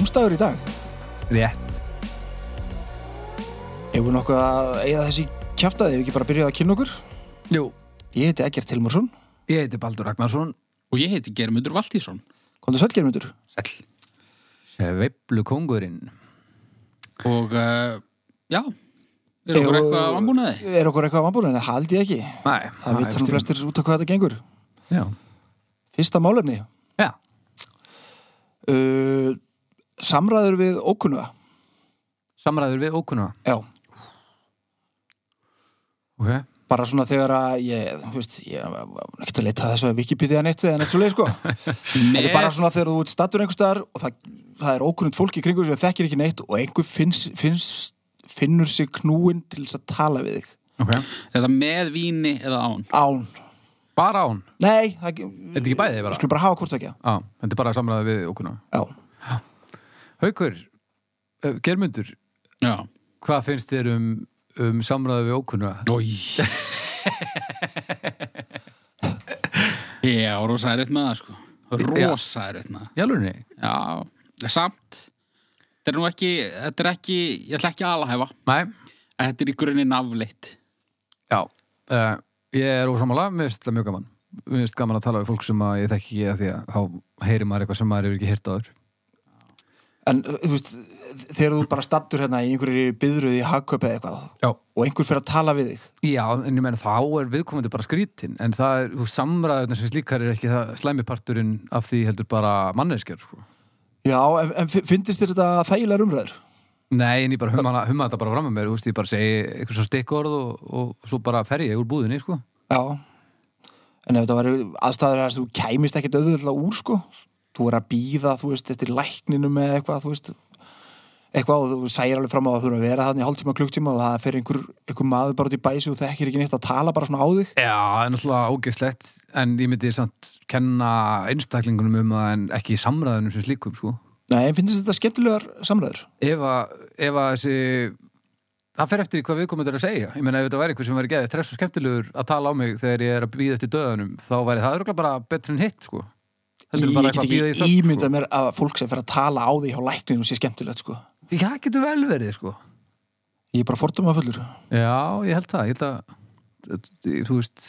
Dómstæður í dag. rétt Ef við nokkuð að eigða þessi kjaftaði, ef við ekki bara byrjaði að kynna okkur. Jú, Ég heiti Egert Tilmarsson. ég heiti Baldur Ragnarsson Og ég heiti Germundur Valtísson. Kondur Sölgermundur. Sæll. Sveiflu kongurinn Og, uh, já, er okkur eitthvað vambúnaði? Er okkur eitthvað vambúin, en það held ég ekki. Nei, Það veit hann flestir út af hvað þetta gengur. Já, Fyrsta málefni. já, Uh, samræður við ókunnuga. samræður við ókunna Já. Ok, Bara svona þegar að ég, þú veist, ég var ekki að leita að þessu að Wikipedia neitt eða neitt svo leið, sko. Þetta er bara svona þegar þú ert stattur einhver staðar og það, það er ókunnund fólk í kringu sem þekkir ekki neitt og einhver finns, finns, finnur sig knúin til þess að tala við þig. ok Eða með víni eða án. Án. Bara án, Nei, það er þetta ekki bæðið Við bara? skulum bara hafa hvort ekki. Já, þetta er bara samræður við ókunna Já. Haukur, uh, Germundur Já. hvað finnst þér um, um samræður við ókunna? Ói. Já, rosa erfitt með það, sko. Rosa erfitt með það. Jálunni? Já, samt. Þetta er nú ekki, þetta er ekki, ég ætla ekki að alhæfa. Nei, en Þetta er í grunninn afleitt. já uh, Ég er ósamála, mér finnst það mjög gaman Mér finnst gaman að tala við fólk sem að ég þekki ekki að því að þá heyrir maður eitthvað sem maður hefur ekki heyrt áður En, uh, þú veist, þegar þú bara stattur hérna í einhverju byðruð í hagköp eða eitthvað Já. og einhver fyrir að tala við þig. Já, en ég meina þá er viðkomandi bara skrítin en það er, þú veist, samræðurnar sem slíkar er ekki það slæmiparturinn af því heldur bara manneskjar, sko Já, en, en fi- fyndist þér þetta þægilegar umræður? Nei, en ég bara humma, humma þetta bara fram með mér, þú veist, ég bara segi eitthvað svo stikkorð og, og svo bara fer ég úr búðinni, sko Já. En ef þetta væri aðstæður að þú kæmist ekkit auðvitað úr, sko. Þú er að býða, þú veist, eftir lækninum eða eitthvað, þú veist, eitthvað og þú sæir alveg fram á að þú eru að vera þannig hálftíma, klukktíma og það fer einhver, einhver maður bara út í bæsi og þekkir ekki neitt að tala bara svona á þig. Já, það er náttúrulega ógeðslegt en ég myndi samt kenna einstaklingunum um það en ekki samræðunum sem slíkum, sko Nei, en finnst þetta skemmtilegar samræður? ef að, ef að þessi það fer eftir hvað viðkomandi er að segja ég meina ef þetta væri einhver sem væri geðið og skemmtilegur að tala á mig þegar ég er að býða eftir döðunum þá væri það örugglega bara betri en hitt sko Ég bara get að ekki ímyndað sko. mér að fólk sem fer að tala á því hjá lækninu sé skemmtilegt, sko. Já, það getur vel verið sko Ég er bara forduma fullur. Já, ég held það, ég held að þú veist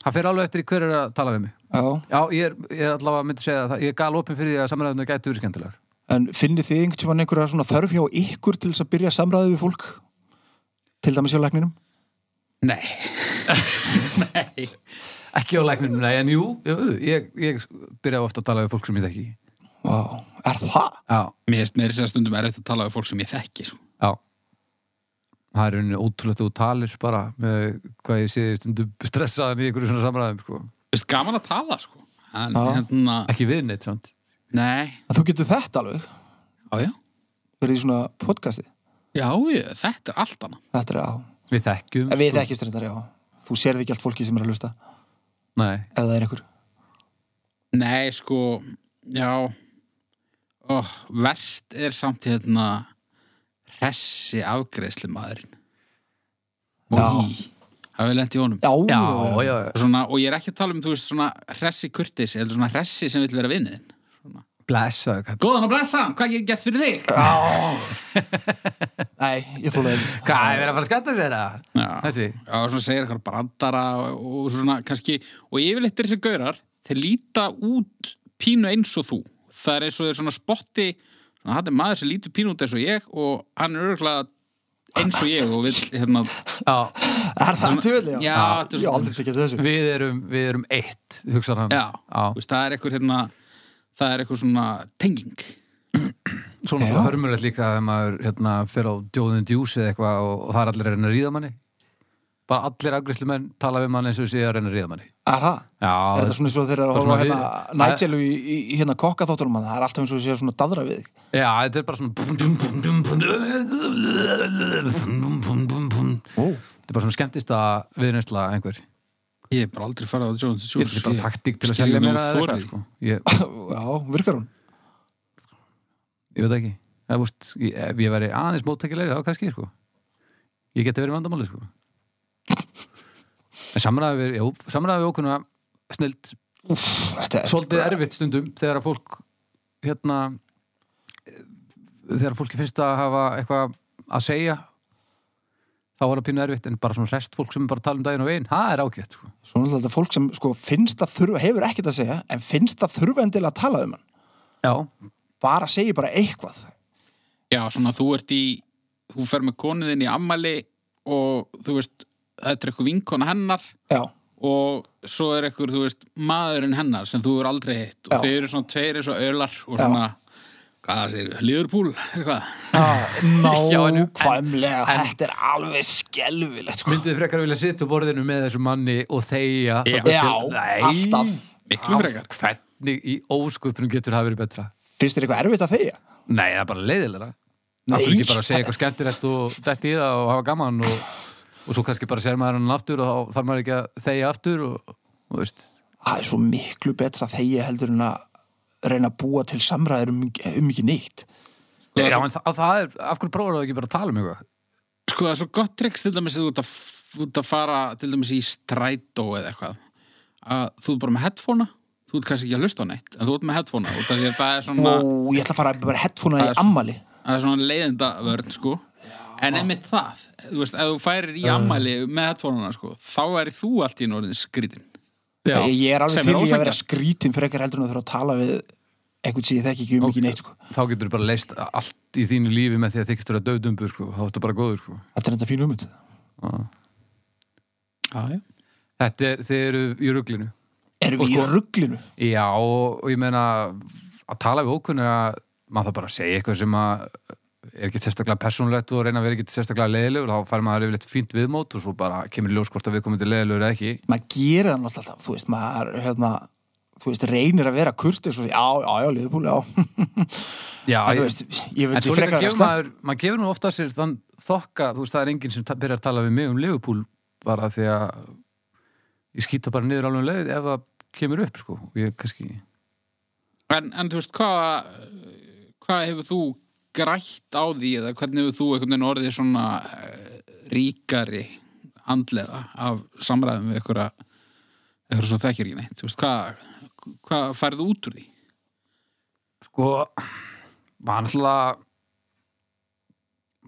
það fer alveg eftir í hver er að tala við mig Já. Já, ég er, ég er allavega myndi segja það ég er gal opinn fyrir því að samræðuna gætu verið skemmtilegar En finnir þið einhvern tímann einhverja svona þörf hjá ykkur til þess að byrja samræði við fólk? Til dæmis hjá lækninum? Nei. Nei. Ekki á læknum, nei, en jú, jú ég, ég byrja ofta að tala við fólk sem ég þekki Vá, er það? Já, Mér finnst mér sér stundum erfitt að tala við fólk sem ég þekki, sko. Já Það er rauninni ótrúlegt að þú talir bara með hvað ég sé stundum stressaðan í einhverju svona samræðum sko. Veist, gaman að tala, sko. En Já. hérna, ekki við neitt samt nei. En þú getur þetta alveg? Já, já. Verið í svona podcasti? Já, ég, þetta er allt annað. Þetta er á. Við þekkjum En við sko. þekkjumst þetta, já. Þú sérði ekki allt fólki sem er að hlusta, Nei, ef það er einhver. Nei, sko, já. Ó, verst er samt hérna hressi afgreðslu maðurinn. Já. Það vil lendi í honum. Já, já, já, já. Svona, og ég er ekki að tala um, þú veist, svona hressi kurtis, eða svona hressi sem vil vera vinniðin. Blessaðu kall Góðan og blessa, hvað ég gett fyrir þig? Nei, ég þólaði ekki. Hvað, er verið að fara að skatta sér það? Já, Þessi? já, svona segir eitthvað brandara og, og svona kannski, og yfirleitt er þessi gaurar, þeir líta út pínu eins og þú. Það er eins og þeir svona spotti, svona, hann er maður sem lítur pínu út eins og ég og hann er örgulega eins og ég og vil, hérna, Já, Er það vilja? já, Ég er hef aldrei tekið þessu. við erum, við erum eitt, hugsar hann já, Já. það er eitthvað, hérna, það er eitthvað svona tenging. Svona það hörmulegt líka þegar maður hérna, fer á djóðin djús eða eitthvað og, og það er allir að reyna að ríða manni. Bara allir afgriðslu menn tala við mann eins og sé að reyna að ríða manni. Er það? Já, Er þetta svona eins og þeir eru að svona hérna Nigelu í, í, í hérna kokkaþáttunum það er alltaf eins og sé svona dadra við. Já, þetta er bara svona Þetta er bara svona skemmtist að viðnæsla einhver Ég hef bara aldrei farið á Jones Þetta Juice. er bara taktík til að selja ekki mér eða eitthvað sko. ég, Já, virkar hún? ég veit ekki úst, ég, Ef ég væri aðeins móttækilegri þá kannski sko. Ég geti verið vandamáli sko. En samræði við, samræði við okkurna þetta er svolítið erfitt stundum þegar að fólk hérna þegar fólki finnst að hafa eitthvað að segja þá er það pínu erfitt en bara svona rest fólk sem bara tala um daginn og veginn, það er ágætt sko. Svo náttúrulega þetta fólk sem sko, finnst að þurfa, hefur ekkert að segja en finnst að þurfa endilega að tala um hann Já, bara segja bara eitthvað Já, svona þú ert í þú fer með konuðin í ammali og þú veist, þetta er eitthvað vinkona hennar Já, og svo er eitthvað, þú veist, maðurinn hennar sem þú er aldrei hitt og Já. þeir eru svona tveir eins og ölar og Já. Hvað það segir, Liverpool, eitthvað nákvæmlega þetta er alveg skelfilegt sko. myndið frekar vilja sitja á borðinu með þessu manni og þegja Já. Já, Nei. alltaf. Miklu frekar. Hvernig í ósköpunum getur það verið betra? Finnst þér eitthvað erfitt að þegja? Nei, það er bara leiðilega. Það er ekki bara að segja eitthvað skemmtilegt og detti í það og hafa gaman og, og svo kannski bara sér maður hann aftur og þá þarf maður ekki að þegja aftur og, og veist Það er svo miklu betra að þegja heldur en að reyna að búa til samræður um, um ekki neitt. Sko, Já, en það, það er, af hverju prófur það ekki bara að tala um eitthvað? sko það er svo gott triks til dæmis að þú ert að, þú ert að fara til dæmis í strætó eða eitthvað að þú ert bara með headphonea þú ert kannski ekki að hlusta á neitt en þú ert með headphonea út af því að það er svona, Ó, ég ætla að fara bara headphonea í er- ammali það er svona leiðenda vörn sko en einmitt það, þú veist, ef þú færir í ammæli með headphonea sko þá er þú allt í norðin skrítin Já, Ég, er sem alveg til í að vera skrítin fyrir ekkert heldur en að þurfa að tala við eitthvað sem ég þekki ekki um ekki neitt sko. þá getur þú bara leist allt í þínu lífi með því að þykist vera döðdumbur sko. þá ertu bara góður sko. Þetta er þetta fín já Þetta er, þið eru í ruglinu Erum Og við í sko- rugglinu? Já, og, og ég meina að tala við að maður það bara að segja eitthvað sem að er ekki sérstaklega persónulegt og reyna að vera ekki sérstaklega leiðilegur, þá fær maður yfirleitt fínt viðmót og svo bara kemur í ljós hvort að við komum til leiðilegur eða ekki. Maður gerir það náttúrulega alltaf, þú veist, maður hérna, þú veist, reynir að vera kurtis og já, já, já, liðbúl, já Já, En ég- veist, ég En veit svo ég líka frekar gefur að maður, maður gefur nú ofta sér þann þokka, þú veist, það er enginn sem byrjar að tala við mig um Liverpool bara því að ég skýta bara niður alveg um leið ef það kemur upp, sko. Og Ég kannski, En, en þú veist, hvað hvað hefur þú grætt á því eða hvernig hefur þú einhvern veginn orðið svona eh, ríkari andlega af samræðum við ykkur að ykkur svo þekkir ekki neitt, veist, hvað hvað færðu út úr því? sko, maður alltaf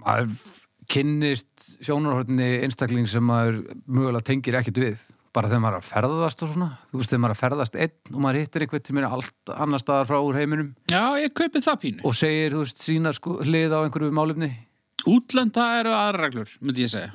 maður kynnist sjónarhortinni einstakling sem maður mögulega tengir ekkert við bara þegar maður er að ferðast og svona þú veist, þegar maður er að ferðast einn og maður hittir einhvern sem er allt annar staðar frá úr heiminum Já, ég kaupið það pínu. og segir, þú veist, sína sko, hlið á einhverju málefni Útlenda eru aðra reglur, myndi ég segja.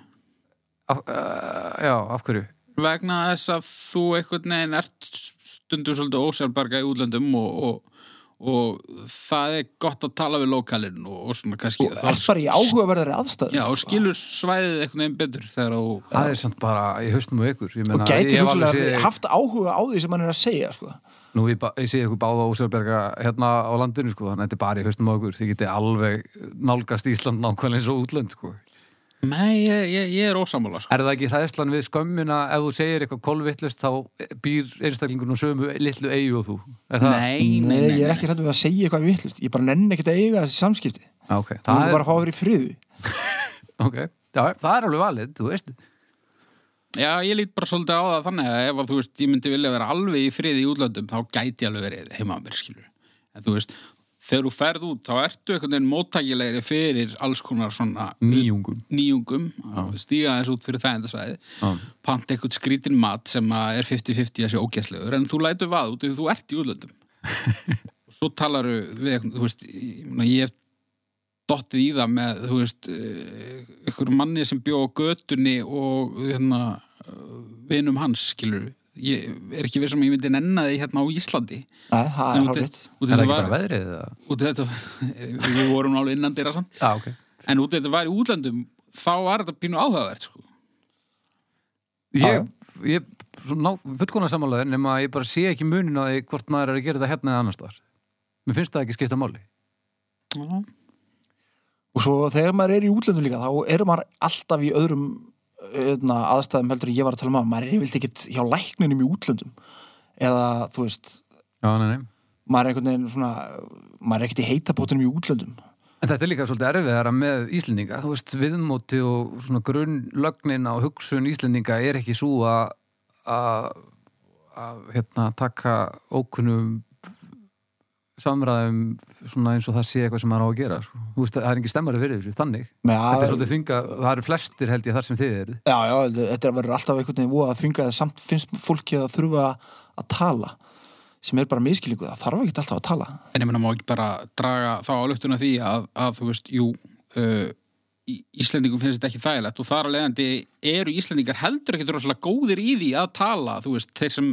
af, uh, já, af hverju Vegna þess að þú einhvern veginn ert stundum svolítið ósjálfbarga í útlöndum og, og, og það er gott að tala við lokalinn og, og svona kannski og er bara í áhugaverðari aðstæður Já, og skilur svæðið einhvern veginn betur það er samt bara í haustum og ykkur og gæti ég hef alveg hugsalega séð- haft áhuga á því sem hann er að segja sko. Nú ég, ég sé ykkur báða ósjálfberga hérna á landinu sko, þannig að þetta er bara í haustum á okkur þið geti alveg nálgast Ísland nákvæmlega eins og útlönd sko. Nei, ég, ég, ég er ósammála sko. Er það ekki hræðslan við skömmina ef þú segir eitthvað kolvittlust þá býr einstaklingur nú sömu litlu eigu og þú? Er það? Nei, nei, Nei, nei, ég er nei. ekki hrættu við að segja eitthvað vittlust ég bara nenni ekkert að eiga þessi samskipti Ah, Ok, það það er bara að fá að vera í friði okay. Já, það er alveg valið, þú veist. Já, ég lít bara svolítið á það þannig að ef að þú veist, ég myndi vilja vera alveg í friði í útlöndum þá gæti ég alveg verið heima á mér, skilur en þú veist, þegar þú ferð út þá ertu einhvern veginn móttækilegri fyrir alls konar svona Nýjungum. nýjungum. Stíga þess út fyrir þægendasvæði Já. panta eitthvað skrítin mat sem er 50-50 að sé ógæslegur en þú lætur vað út ef þú ert í útlöndum. Og svo talaru við veist, ég, hef dottið í það með, veist ykkur manni sem bjó á götunni og hérna vinum hans, skilur ég er ekki við sem ég myndi nenna því hérna á Íslandi Nei, það er hálfitt út Er það þetta ekki bara veðrið? eða? út þetta við vorum nálega innan dyra samt Já, ok. en út þetta var í útlöndum þá var þetta pínu áhugavert sko. Ég, ég fullkona samanlega nema að ég bara sé ekki munin á því hvort maður er að gera þetta hérna eða annars þar. Mér finnst það ekki skipta máli. Já. og svo þegar maður er í útlöndum líka þá er maður alltaf í öðrum öðna, aðstæðum heldur ég var að tala um að maður er yfirleitt ekkert hjá lækninum í útlöndum eða þú veist Já, nei, nei. maður er einhvern veginn svona maður er ekkert í heitabótunum í útlöndum En þetta er líka svolítið erfiðara með Íslendinga. Þú veist, viðmóti og svona grunnlögnin á hugsun Íslendinga er ekki svo að að hérna taka ókunnum samræðum svona eins og það sé eitthvað sem maður á að gera sko. Þú veist, það er ekki stemmari fyrir þessu, þannig. Með Þetta er svolítið þvinga, það eru flestir held ég þar sem þið eru já, já, þetta verður alltaf einhvern veginn að þvinga það samt finnst fólki að þurfa að tala sem er bara miskilningu, það þarf ekki alltaf að tala. En ég meina má ekki bara draga þá álöftuna því að, að þú veist, jú uh, Íslendingum finnst þetta ekki þægilegt og þar að leiðandi eru Íslendingar heldur ekki rosalega góðir í því að tala þú veist, þeir sem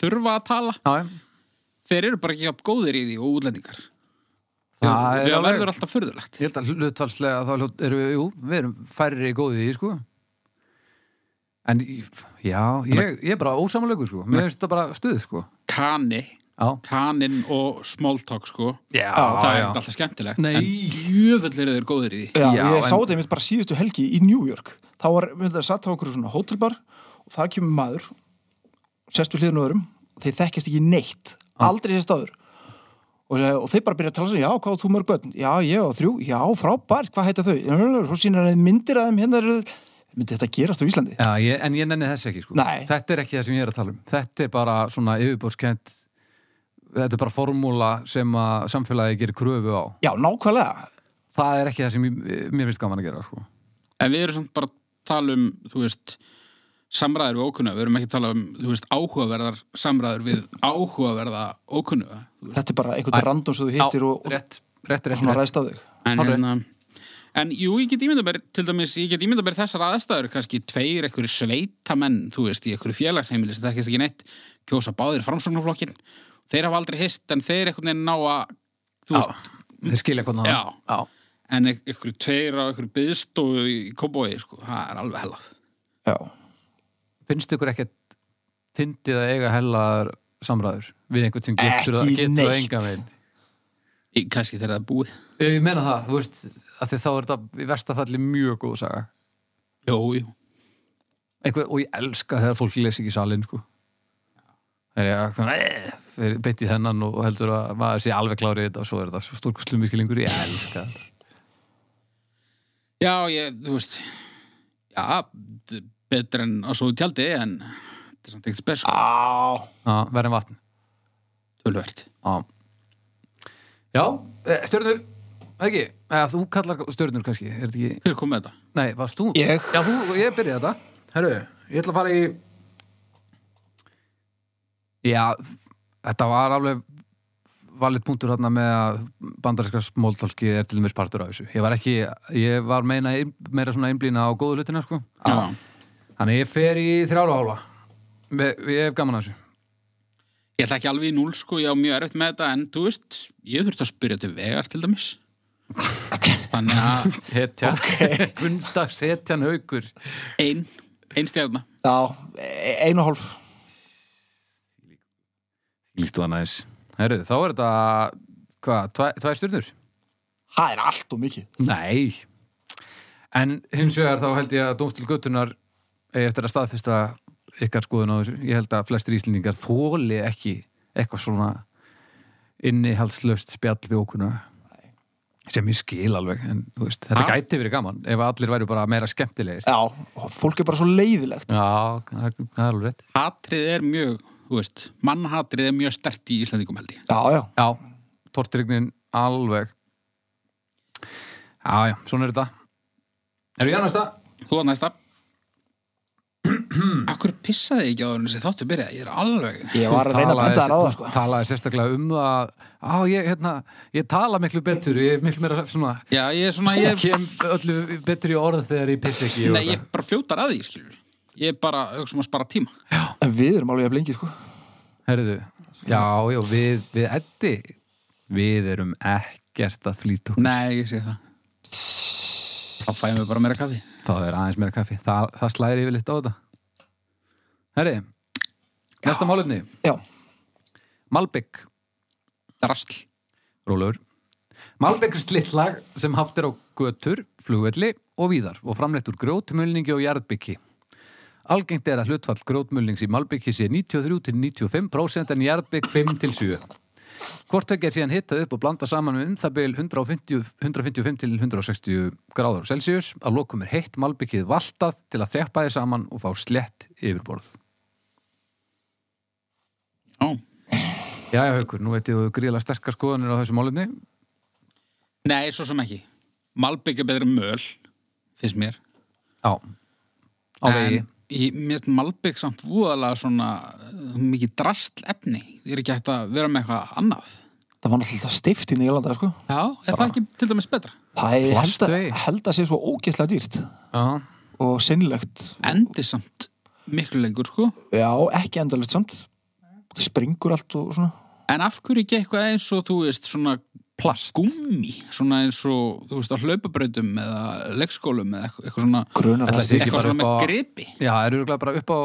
þurfa að tala Já, já. þeir eru bara ekki jafn góðir í því og útlendingar Það það er alveg- verður alltaf furðulegt Ég held að hlutfalslega þá hlut- eru við, jú, við erum færri góðið í því, sko. En, já, ég, ég er bara ósamalögur, sko. Mér finnst það bara stuð, sko. Kani, Já. kanin og small talk sko Já, það er ekki alltaf skemmtilegt Nei. en jöfull eru þeir góðir í því Já, Já, ég en- sá þetta einmitt bara síðustu helgi í New York þá var, við höfum satt á okkur svona hótelbar og þar kemur maður sestu hliðin á öðrum og þeir þekkjast ekki neitt aldrei sést áður og, og þeir bara byrja að tala sér, já, hvað þú mörg börn já, ég og þrjú, já, frábært, hvað heita þau svo sýnir hann myndir að þeim hérna eru myndi þetta gerast á Íslandi Já, ég, en ég nenni þess ekki, sko. Nei. Þetta er ekki það sem ég er að tala um. Þetta er bara svona yfirbórskent, þetta er bara formúla sem að samfélagi gerir kröfu á. já, nákvæmlega Það er ekki það sem ég, mér finnst gaman að gera, sko. en við erum samt bara að tala um þú veist, samræður við ókunna við erum ekki að tala um, þú veist, áhugaverðar samræður við áhugaverða ókunna þetta er bara einhvern random sem þú hittir og, og rétt, rétt, rétt, svona rétt. ræðst á þig en hérna En jú, ég get ímynda mér, til dæmis, ég get ímynda mér þessar aðstæður, kannski tveir einhverju sveitamenn, þú veist, í einhverju félagsheimili sem þekkist ekki neitt, kjósa báðir framsóknarflokkin, þeir hafa aldrei hist, en þeir veginn ná að, þú veist, Þeir skilja Já. Já. en einhverju tveir á einhverju byðstofu í kóbói, sko, það er alveg hella. já, Finnst ykkur ekkert fyndið að eiga hellaðar samræður við einhvern sem getur, Ekki getur það neitt. enga veginn? Í, kannski þegar það er búið. Ég meina það, þú veist, að því þá er þetta í versta falli mjög góð saga. Jú, jú. Einhver, og ég elska þegar fólk lesi ekki salin, sko. Það er ég að, beitt í þennan og heldur að maður sé alveg klárið þetta og svo er þetta stórkustlum miskilingur, ég elska þetta. Já, ég, þú veist, já, betur en á svo tjaldi, en þetta er samt ekkert spes, sko, á, Já, verðin vatn. tölvöld. Já. Eh, stjörnur, ekki, eða þú kallar stjörnur kannski, er þetta ekki, Hver kom með þetta? nei, varst þú? Ég. Já, þú, ég byrjaði þetta. Herru, ég ætla að fara í, já, þetta var alveg valið punktur hérna með að bandarinska smóltólki er til dæmis partur af þessu. Ég var ekki, ég var meina, meira svona einblýna á góðu hlutina, sko. Já. Þannig ég fer í þrjára og hálfa. Ég hef gaman að þessu. Ég ætla ekki alveg í núl, sko, ég á mjög erfitt með þetta, en þú veist, ég þurfti að spyrja til vegar til dæmis. Þannig að Hetja, okay. bundags hetjan haukur. ein, ein stjárna. já, e- ein og hálf Líkt og annars. Herru, þá er þetta, hvað, tvæ, tvær stjörnur? það er allt og mikið Nei. En hins vegar þá held ég að Dómstil Götunar eigi eftir að staðfesta ykkar skoðun á þessu. Ég held að flestir íslendingar þóli ekki eitthvað svona innihaldslaust spjall við okkurna sem ég skil alveg en þú veist, þetta Ha? gæti verið gaman ef allir væru bara meira skemmtilegir já, fólk er bara svo leiðilegt Já, það er alveg rétt Hatrið er mjög, þú veist, mannhatrið er mjög stert í Íslandingum held ég. já, já, Já, tortrygnin alveg Já, já, svona er þetta Erum við að næsta? Þú var næsta. Akkur pissaði ekki á þessu þessi þáttu byrjaði? Ég er alveg... ég var að reyna að benda það sko. Talaði sérstaklega um það Á, ég, hérna, ég tala miklu betur Ég er miklu meira svona Já, ég er svona, ég Ég kem öllu betur í orð þegar ég piss ekki og Nei, ég bara fljótar að því, skilur. Ég er bara, hugsa um að spara tíma. en við erum alveg að blengi sko. Herðu, já, já, við, við Eddi Við erum ekkert að flýta okkur Nei, ég sé það. Þá fæðum við bara meira kaffi. Það er aðeins meira kaffi Það, það slæri yfir litt á þetta Herri, næsta málefni já, Malbygg, Rastl. rólur Malbygg er slittlag sem haft er á götur, flugvelli og víðar og framleitt úr grjótmulningi og jarðbyggi Algengt er að hlutfall grjótmulnings í Malbyggi sé 93-95% en jarðbygg 5-7 Hvort ekki er síðan hittað upp og blanda saman með um það byl 150, 155 til 160 gráður Celsius. Að lokum er heitt malbyggið valtað til að þjappa þið saman og fá slett yfirborð. Já. Já, já, haukur, nú veit ég þú gríðlega sterkar skoðanir á þessu málefni Nei, svo sem ekki Malbygg er betur möl finnst mér Já, á vegi mér finnst Malbygg samt voðalega svona uh, mikið drastl efni Ég er ekki hægt að vera með eitthvað annað Það var náttúrulega stift í Írlanda, sko. Já, er það ekki til dæmis betra? Það er held að, held að sé svo ógeðslega dýrt Já, og sinnlegt. Endi samt miklu lengur, sko Já, ekki endalegt samt. Það springur allt og svona. En af hverju ekki eitthvað eins og, þú veist, svona plast. gummi Svona eins og, þú veist, á hlaupabrautum eða leikskólum eða eitthvað, eitthvað svona Grunar Eitthvað bara svona upp með á- gripi. Já, það eru bara upp á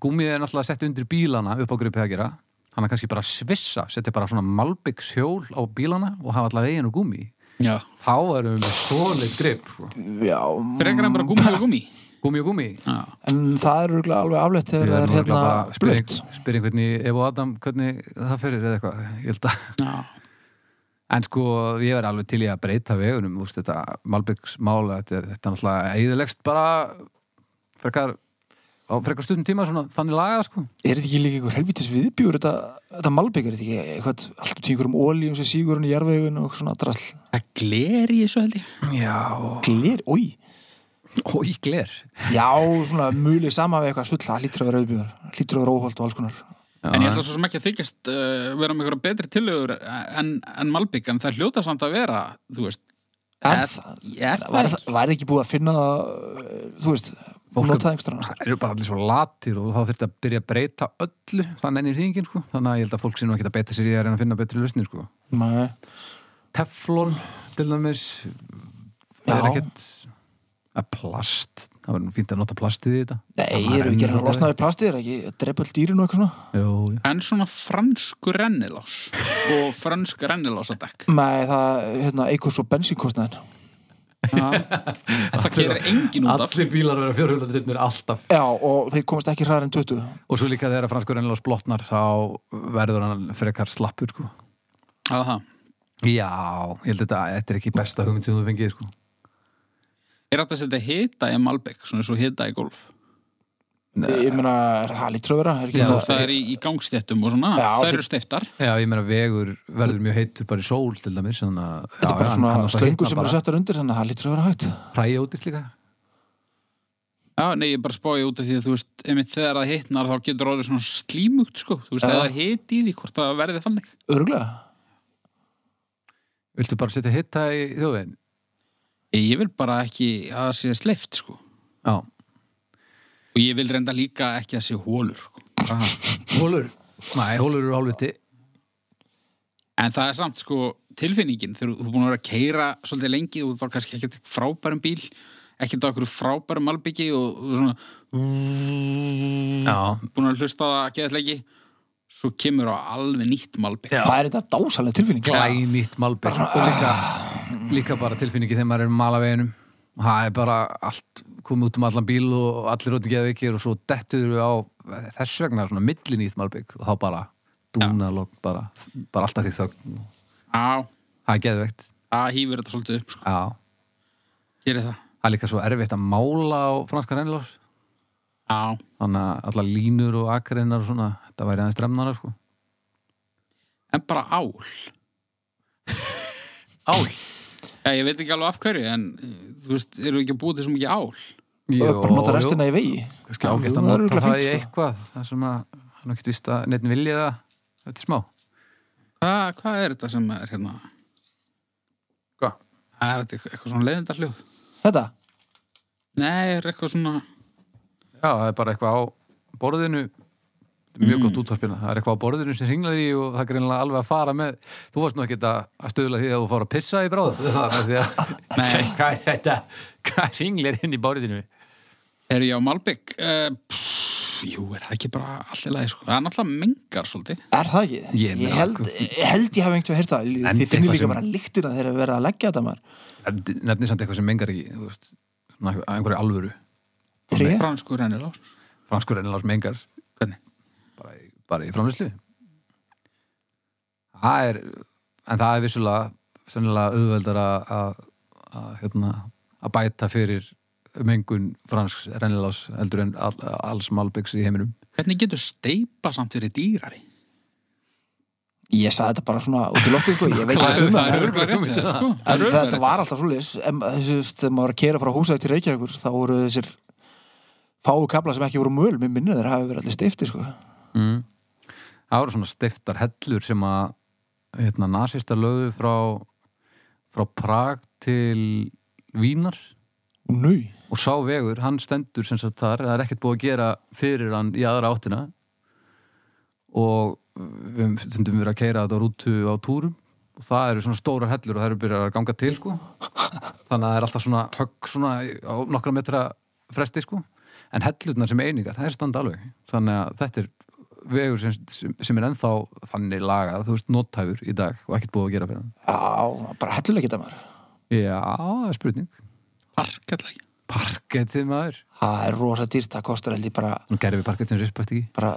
Gúmið er náttúrulega sett undir bílana upp á gripið að gera. Þannig að kannski bara svissa Setti bara svona Malbygg sjól á bílana Og hafa allavega veginn og gúmi Já. Þá erum við með svoleitt grip sko. Já, Frekar en bara gummi og gummi Gúmi og gúmi. Já, en það er örugglega alveg afleitt þegar það er hérna að blött. einhvern í Ef og Adam hvernig það fyrir eða eitthvað Ég held að já. En sko, ég verði alveg til í að breyta vegunum úst, þetta Malbyggsmála þetta er þetta er náttúrulega eðilegst bara frekar á frekar stundum tíma svona þannig lagað sko. Er þetta ekki líka einhver helvítis viðbjúr þetta, þetta malbygg, er þetta ekki eitthvað allt út í einhverjum ólíum sem sígur hann í jarðvegun og svona drasl Það gler í þessu held ég. Já, Glir, oi og í gler. Já, svona mulið sama við eitthvað sull að vera auðbjúr, hlýtur að vera óholt og alls konar. En ég ætla svo sem ekki að þykjast uh, vera með einhverja betri tillögur en, en Malbygg en það hljóta samt að vera þú veist Er er, það- er Var það ekki? ekki búið að finna það uh, þú veist, Fólk- notað einhverstað annars? Það eru bara allir svo latir og þá þurfti að byrja að breyta öllu þannig enn í hringin sko. Þannig að ég held að fólk sé nú ekki að beita sér í að reyna að finna betri lausnir sko. Nei, Teflon til dæmis það er Já. ekkert að plast, það verður nú fínt að nota plastið í þetta. Nei Það erum við ekki að losna við plastið, er ekki drepa öll dýrin og eitthvað svona? Jú, jú. En svona fransku rennilás og fransk rennilásadekk. Nei, það, hérna, eikur svo bensínkostnaðin Það gerir engin út af. Allir bílar verða fjórhjóladrifnir alltaf. Já, og þeir komast ekki hraðar en 20 og svo líka þegar franskur ennilás blotnar þá verður hann frekar slappur sko. Já, það. Já, ég held þetta, þetta er ekki besta hugmynd sem þú fengið sko. Er þetta að setja hita í Malbygg svona svo hita í golf? Ég meina, er það lítur að vera er ekki Já, það, er í, í gangstéttum og svona það eru steiftar Já, ég meina vegur verður mjög heitur bara í sól til dæmis að Þetta er bara svona hitnar sem eru settar undir þannig að það lítur að vera hægt Hræja útir líka. Já, nei, ég bara spáði út af því að þú veist einmitt þegar það hitnar þá getur orðið svona slímugt sko, þú veist, það er hit í því hvort það verði þannig. Örgulega Viltu bara setja hitta í þjóðvegin? Ég vil bara ekki að það sé sleift sko. Já. Og ég vil reynda líka ekki að sé hólur sko. Aha. Hólur? Nei, hólur eru hálfviti. En það er samt sko tilfinningin. Þegar þú er búin að vera að keira svolítið lengi og þá kannski ekki frábærum bíl ekkert okkur frábærum malbyggi og, og svona Já. búin að hlusta á það að geða lengi svo kemur á alveg nýtt malbygg. Það er þetta dásalega tilfinning. Glænýtt malbygg og líka, líka bara tilfinningi þegar maður er um malaveginum. Það er bara allt komið út um allan bíl og allir út í geðvikir og svo dettur við á þess vegna svona millinýtt malbygg og þá bara dúnalog bara, bara alltaf því þögn. Já, það er geðveikt. Það hýfur þetta svolítið upp sko. Gerir það. Það er líka svo erfitt að mála á franska rennilás. Já, þannig að alla línur og akreinar og svona, þetta væri aðeins dremnara sko. en bara ál. Ál? Já, ég veit ekki alveg af hverju en þú veist, eru við ekki að búið svo mikið ál og bara nota restina í vegi Kannski Já, ágætt að nota það fínt, í sko. eitthvað það sem að hann ekki vist að neitt vilja það þetta er smá Hva, Hvað er þetta sem er hérna Hvað? Það er þetta eitthvað svona leiðindarhljóð Þetta? Nei, er eitthvað svona Já, það er bara eitthvað á borðinu Mjög gott útvarpina það er eitthvað á borðinu sem hringlar í og það er greinlega alveg að fara með þú varst nú ekki að stöðla því að þú fór að pissa í bráð því að Nei. hvað er þetta? Hvað hringlar inn í borðinu? Er ég á Malbygg? Uh, pff, jú, er það ekki bara allir lagi sko. Það er náttúrulega mengar svolítið. Er það ekki? Ég Ég, held, held ég hef einhvern veginn heyrt það. En Þið finnir eitthvað líka sem- bara lyktina þegar við verða að leggja þetta maður. Nefnir samt eitthvað sem mengar ekki franskur ennilás mengar? Bara í, framlýslu það er en það er vissulega sennilega auðveldar að að, að, hérna, að bæta fyrir mengun fransks rennilás heldur en all, alls malbyggs í heiminum Hvernig getur steipa samt verið dýrari? Ég sagði þetta bara svona út í loftið sko, ég veit ekki um það sko. En þetta var alltaf þessi, þegar maður var að kera frá húsæk til Reykjavíkur þá voru þessir fáu kapla sem ekki voru möl, mér minnir þeir hafi verið allir stifti sko. mm. Það voru svona stiftar hellur sem að hérna, nasista lögðu frá frá Prag til Vínar. Nú, og sá vegur, hann stendur sem sagt þar, það er ekkert búið að gera fyrir hann í aðra áttina. Og við stundum verið að keira þetta rútu á túrum. Og það eru svona stórar hellur og það eru byrjað að ganga til sko. Þannig að það er alltaf svona högg svona á nokkra metra fresti sko. En hellurnar sem einingar, það er standa alveg. Þannig að þetta er vegur sem, sem, er ennþá þannig lagað þú veist, nothæfur í dag og ekkert búið að gera fyrir hann. Já, bara hellulega geta maður. Já, það er spurning. Parkett ekki. Parkettið maður. Það er rosa dýrt, það kostar held ég bara, Nú gerðum við parkett sem respekt ekki. bara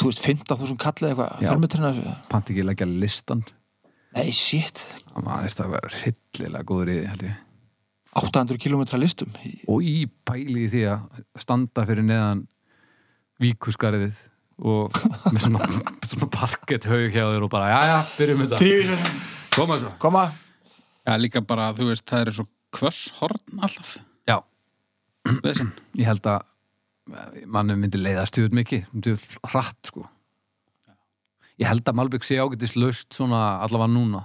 þú veist, 15.000 kall eða eitthvað Pant ekki leggja listan? Nei shit. Það maður það var hryllilega góður í því held ég. 800 km listum. Og í pæli í því að standa fyrir neðan víkusgarðið og með svona, svona parkett haug hjá þér og bara, já, já, byrjum þetta. Trífisur, Koma svo. Koma. Já, líka bara, þú veist, það eru svo kvösshorn alltaf. Já, Þessin. ég held að mannum myndi leiða stjórn mikið. Myndi hratt sko. Ég held að Malbygg sé ágætist laust svona allavega núna.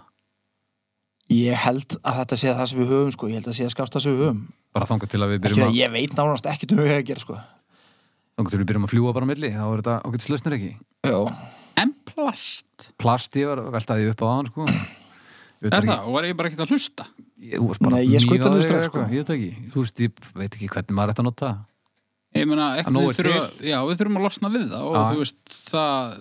Ég held að þetta sé það sem við höfum sko, ég held að sé að skafsta sem við höfum. Bara þangað til að við byrjum að að, ég veit nánast ekkert um hvað ég að gera sko þangað til við byrjum að fljúa bara á milli þá er þetta ágætist lausnir ekki já, En plast. Plast, ég var veltaði upp á aðan sko Er það? Og var ég bara ekkert að hlusta? Ég, Nei, ég þig strax, eitthvað, sko. Ég veit ekki, þú veist, ég veit ekki hvernig maður ætti að nota það Ég meina, Að við, við þurfum að losna við það og Já. þú veist, það,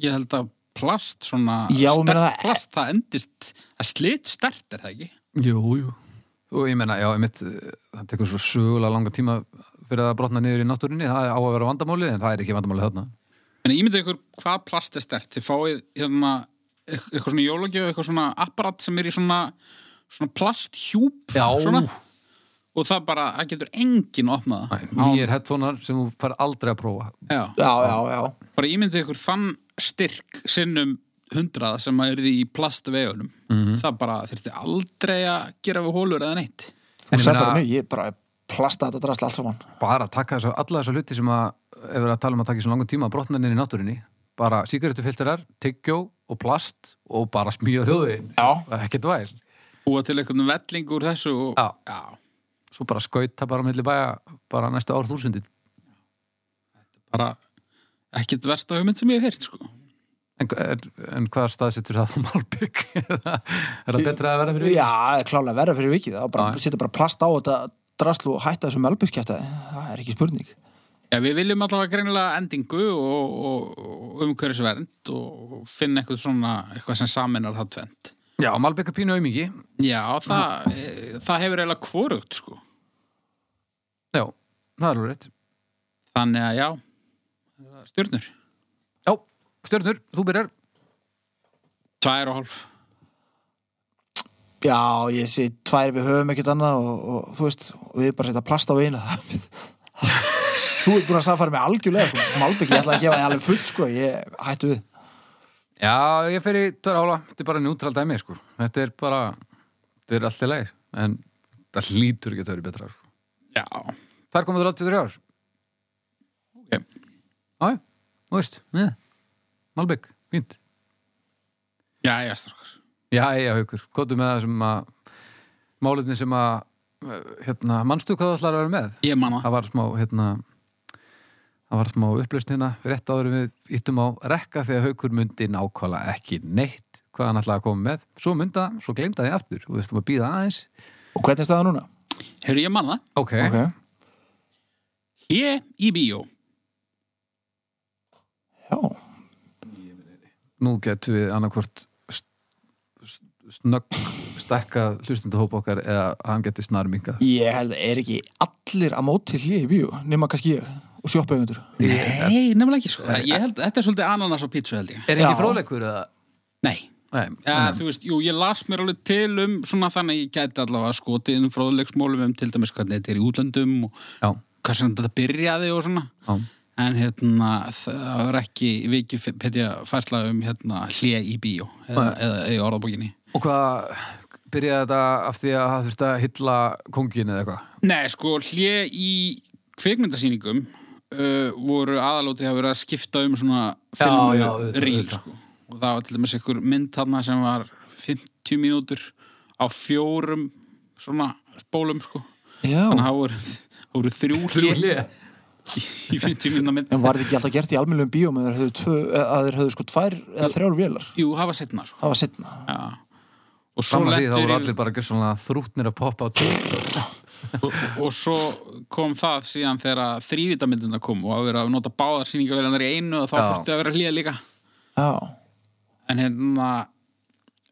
ég held að plast, svona Já, sterkt það- plast, það endist, það slit stert, er það ekki? Jú, jú Og ég meina, já, ég mitt, það tekur svo sögulega langa tíma fyrir að brotna niður í náttúrinni það á að vera vandamáli, en það er ekki vandamáli þarna. En ég myndi ykkur hvað plast er stert, þið fáið hérna, eit- eitthvað svona jólagjöf, eitthvað svona apparat sem er í svona, svona plasthjúp svona, og það bara, það getur enginn opnað. Það. Nýjir headphonear sem þú fær aldrei að prófa. Já, já, já, já. Bara ég myndi ykkur þann styrk sinnum hundrað sem að er í plastvegunum það bara þurfti aldrei að gera við hólur eða neitt. Þú sagði bara mig, ég bara plasta þetta drasla allt saman. Bara að taka þessu, alla þessa hluti sem að ef við að tala um að taka svo langum tíma að brotna niður í náttúrinni bara sígarettufilterar, tyggjó og plast og bara smíða þjóðvegin ekkert væl. Búa til einhvern velling úr þessu og, Já. já, svo bara skauta bara milli bæja bara næstu ár þúsundin bara ekkert versta hugmynd sem ég hef heyrt sko. en, en, en hvað staðsettur það þú Malbygg er það betra að vera fyrir já, klálega verða fyrir vikið. Þá bara setja bara plast á þetta draslu og hætta þessu melbyrskjæftaði það er ekki spurning. Já, við viljum allavega greinilega endingu og, og, og umhverfisvernd og finna eitthvað svona eitthvað sem saminar það tvent já, er pínu aumingi. Já, það, það hefur eiginlega kvorugt sko. já, það er alveg rétt. Þannig að já stjörnur, já, stjörnur, þú byrjar. Tvær og hálf já, ég sé tvær við höfum ekkert annað og, og þú veist, og við bara setja plast á eina þú ert búin að samfæra mig algjörlega sko. Malbygg, ég ætla að gefa það alveg fullt sko. ég hættu við já, ég fer í tverja ála þetta er bara njútrál dæmi sko. þetta er bara, þetta er alltaf leið en það hlýtur ekki að það verið betra sko. Já, er komið þér 83 ár ok já, þú veist. Malbygg, fínt Já, já, strákar Já, já, haukur, kóttu með það sem að málefni sem að uh, hérna, manstu hvað það ætlar að vera með? Ég manna Það. Var smá, hérna það var smá upplausn hérna. Rétt áður en við íttum á rekka þegar haukur myndi nákvæmlega ekki neitt hvað hann ætlaði að koma með. Svo mynda, svo gleymda því aftur. Og við ættum að býða aðeins. Og hvernig er staða núna? Hefur ég manna Ok, ok, Ég í bíó. Já, nú getum við annarkvort snögg stekkað hlustendahóp okkar eða hann geti snarmingað ég held að er ekki allir að móti hlýja í bíó nema kannski ég og sjoppaugundur Nei, nefnilega ekki sko. Ég held, þetta er svolítið ananas og pítsu held ég. Er ekki fróðleikur eða? Nei, Nei, ja, þú veist, jú, ég las mér alveg til um svona þannig að ég gæti allavega skotið inn fróðleiksmólum um til dæmis hvernig þetta er í útlöndum og Já, hvað sem þetta byrjaði og svona. Já, en hérna það var ekki Wikipedia færsla um hérna hlje í bíó eða, eða í orðabókinni Og hvað byrjaði þetta af því að það þurfti að hylla kongin eða eitthvað? Nei, sko, hlje í kvikmyndasýningum uh, voru aðalótið að vera að skipta um svona auðvitað. sko. Og það var til dæmis einhver mynd þarna sem var 50 mínútur á fjórum svona spólum, sko. Já, Þannig að það voru, voru þrjú hlið. í 50 mínúna mynd. en var þetta ekki alltaf gert í almennum bíóm að þeir höfðu, tvö, að þeir höfðu sko tvær eða þrjár vélar? Jú, það var setna, sko. Það var setna. Já. Og svo Saman því þá voru allir bara gjössanlega þrútnir að poppa á til. og, og svo kom það síðan þegar þrývitamyndina kom og að vera að nota báðar sýningavélanar í einu og þá Já. fórti að vera hlýja líka Já, en hérna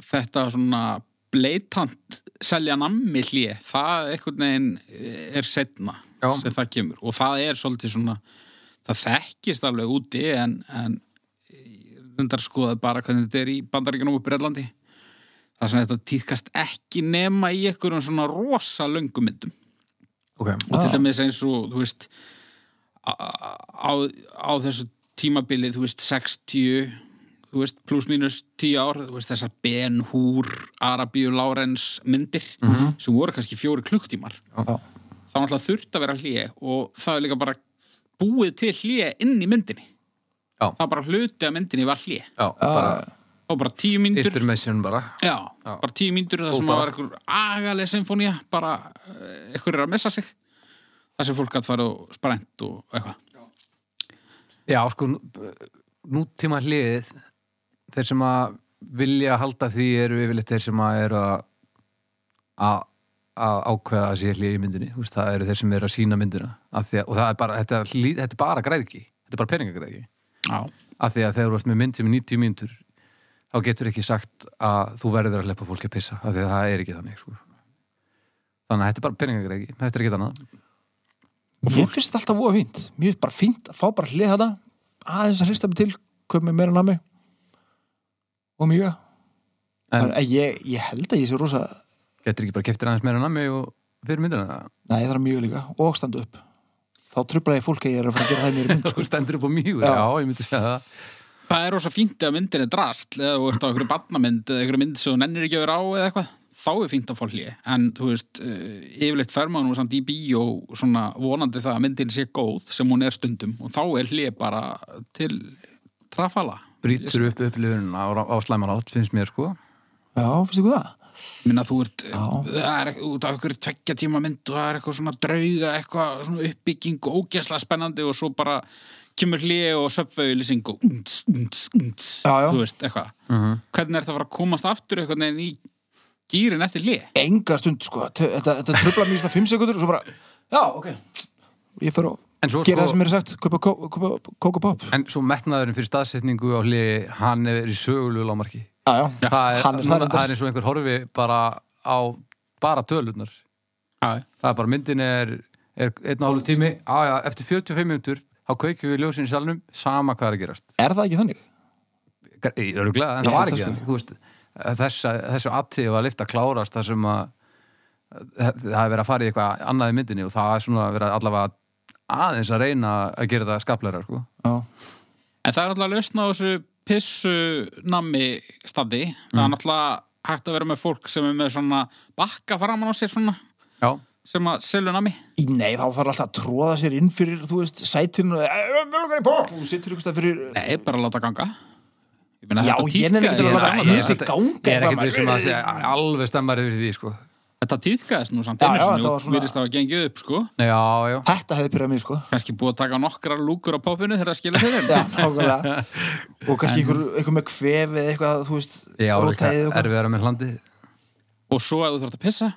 þetta svona bleitant selja nammi hlýja það einhvern veginn er setna Já. sem það kemur og það er svolítið svona það þekkist alveg úti en, en skoðað bara hvernig þetta er í bandaríkjunum og Breitlandi það sem þetta týðkast ekki nema í einhverjum svona rosa löngumyndum Ok. og til dæmis eins og þú veist á, á, á þessu tímabilið, þú veist 60 þú veist, pluss mínus 10 ár þú veist, þessar Ben Hur Arabíu Lárens myndir sem voru kannski fjóri klukktímar já, þá náttúrulega þurft að vera hlýje og það er líka bara búið til hlýje inn í myndinni. Já. það er bara hluti að myndinni var hlýje Já, bara og bara tíu mínútur. Intermission bara. Já, Já. bara tíu mínútur það sem bara- var einhver agaleg symfónía bara eh, einhver er að missa sig. Það sem fólk gætt farið og sprænt og eitthvað. Já, sko, nú- nútíma hliðið, þeir sem að vilja halda því eru yfirleitt þeir sem að eru að að ákveða að sé hlið í myndinni. Veist, það eru þeir sem eru að sína myndina. Að, og það er bara, þetta, er þetta er bara græðki þetta er bara peningagræðki af því að þegar þú ert með mynd sem er 90 mínútur þá getur ekki sagt að þú verður að leppa fólki að pissa af því að það er ekki þannig sko. þannig að þetta er bara peningagræðki þetta er ekki annað Mér finnst þetta alltaf voða fínt. Mér finnst bara fínt að fá bara hlið þetta, aðeins að hrista mig til, köp með meira nami og mjög. en ég, ég held að ég sé rosa, getur ekki bara keftir aðeins meira nammi og fyrir myndina nei það er mjög líka, og standa upp. Þá trubla ég fólk að ég er að fara að gera það mér mynd, sko. þú stendur upp á mjög, Já. já, ég myndi segja það það er rosa fínt ef myndin er drast eða þú ert á einhverju barnamynd eða einhverju mynd sem þú nennir ekki að vera á eða eitthvað þá er fínt að fá hlýja en þú veist, uh, yfirleitt fer maður nú samt í bíó svona vonandi það að myndin sé góð sem hún er stundum og þá er hlýja bara til trafala brýtur upp upplifun á, á slæman átt finnst mér sko Já, finnst ykkur það? minna þú ert, Já. það er út af einhverju tveggja tíma mynd og það er eitthvað svona drauga eitthvað svona uppbygging og ógæslega spennandi og svo bara kemur hlýja og söpvauðlýsing og unds, unds, unds Já, já. þú veist, eitthvað Mhm. hvernig er það að fara að komast aftur eitthvað neginn í gýrin eftir hlýja Enga stund, sko. Þetta, þetta trubla mér í svona 5 sekundur og svo bara, já, ok. Ég fer og En svo gera sko- það sem er sagt, kaupa kó- kaupa kók og pop. en svo metnaðurinn fyrir staðsetningu á hliði hann er í sögulegu lámarki Já, já, það er, hann er núna, það er eins og einhver horfi bara á bara tölurnar Já, það er bara myndin er, er einn og hálfu tími já, eftir 45 minútur þá kveikjum við ljósin í salnum sama hvað er að gerast Er það ekki þannig? í öruglega, en Ég það var ekki þannig þessa, þessu aðtíð var lift að klárast þar sem að það er verið að fara í eitthvað annað í myndinni og það er svona að vera allavega aðeins að reyna að gera það skapleira sko. Já. En það er náttúrulega lausna á þessu pissu nammi standi. Það er náttúrulega hægt að vera með fólk sem er með svona bakka framan á sér svona já, sem að selja nammi. Í nei, þá þarf alltaf að tróða sér inn fyrir, þú veist, sætinu. Og við lukkar í pop og situr ykkur stað fyrir Nei, bara láta ganga. Ég meina, Já, þetta ég nenni ekki að láta Þetta- hluti ganga ég er ekkert við sem að segja alveg stemmar yfir því sko. Þetta tíðkaðist nú samt var og svona- virðist að gengið upp, sko. já, já, Þetta hefði pyrrað mig, sko. Kannski búið að taka nokkrar lúkur á popinu þegar það skilja þeir Já, nákvæmlega. Og kannski ykkur, ykkur með kvef eða eitthvað, þú veist þú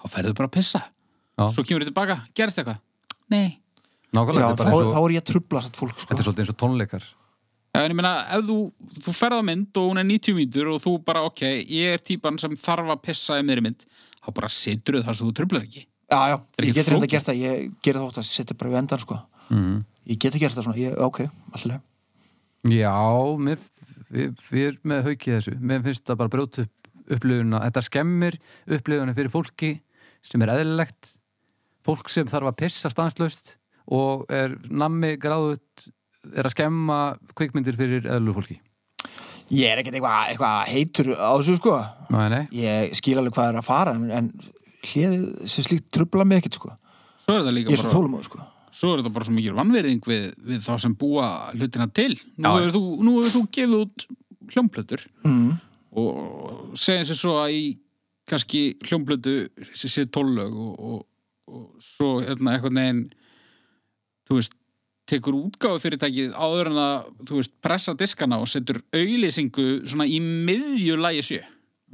þá ferðu bara að pissa. Svo kemur þið tilbaka, gerist eitthvað? Nei. nákvæmlega, Já, þetta þá, er bara eins þá og er ég að trubla satt fólk, sko þetta er svolítið eins og tónleikar Já, en ég meina, ef þú, þú ferð á mynd og hún er 90 mínútur og þú bara, ok, ég er típan sem þarf að pissa í meðri mynd, þá bara situr þau þar sem þú trublar ekki. Já, já, er ég ekki get reynda flókið. að gera það Ég geri þótt að setja bara við endan, sko mm. Ég get að gera það svona, ég, ok, alltaf Já, mér, við, við erum með haukið þessu. Mér finnst það bara brjóta upp upplifuna. Þetta skemmir upplifuna fyrir fólki sem er eðlilegt. Fólk sem þarf að pissa stanslaust og er nammi gráðut er að skemma kvikmyndir fyrir eðlu fólki. Ég er ekkert eitthvað eitthva heitur á þessu sko. Nei, nei, Ég skil alveg hvað er að fara en, en hliðið sem slíkt trubla mig ekkert sko. Svo er það líka er bara, þólumóð sko. svo er það bara svo mikið vannverðing við, við þá sem búa hlutina til. Nú hefur þú, þú gefið út hljómplötur mm. og segjum sér svo að í kannski hljómplötu sé, sé tólög og, og, og svo hérna eitthvað neginn þú veist, tekur útgáfu fyrirtækið áður en að, þú veist, pressa diskana og setur auðlýsingu svona í miðju lægi sjö.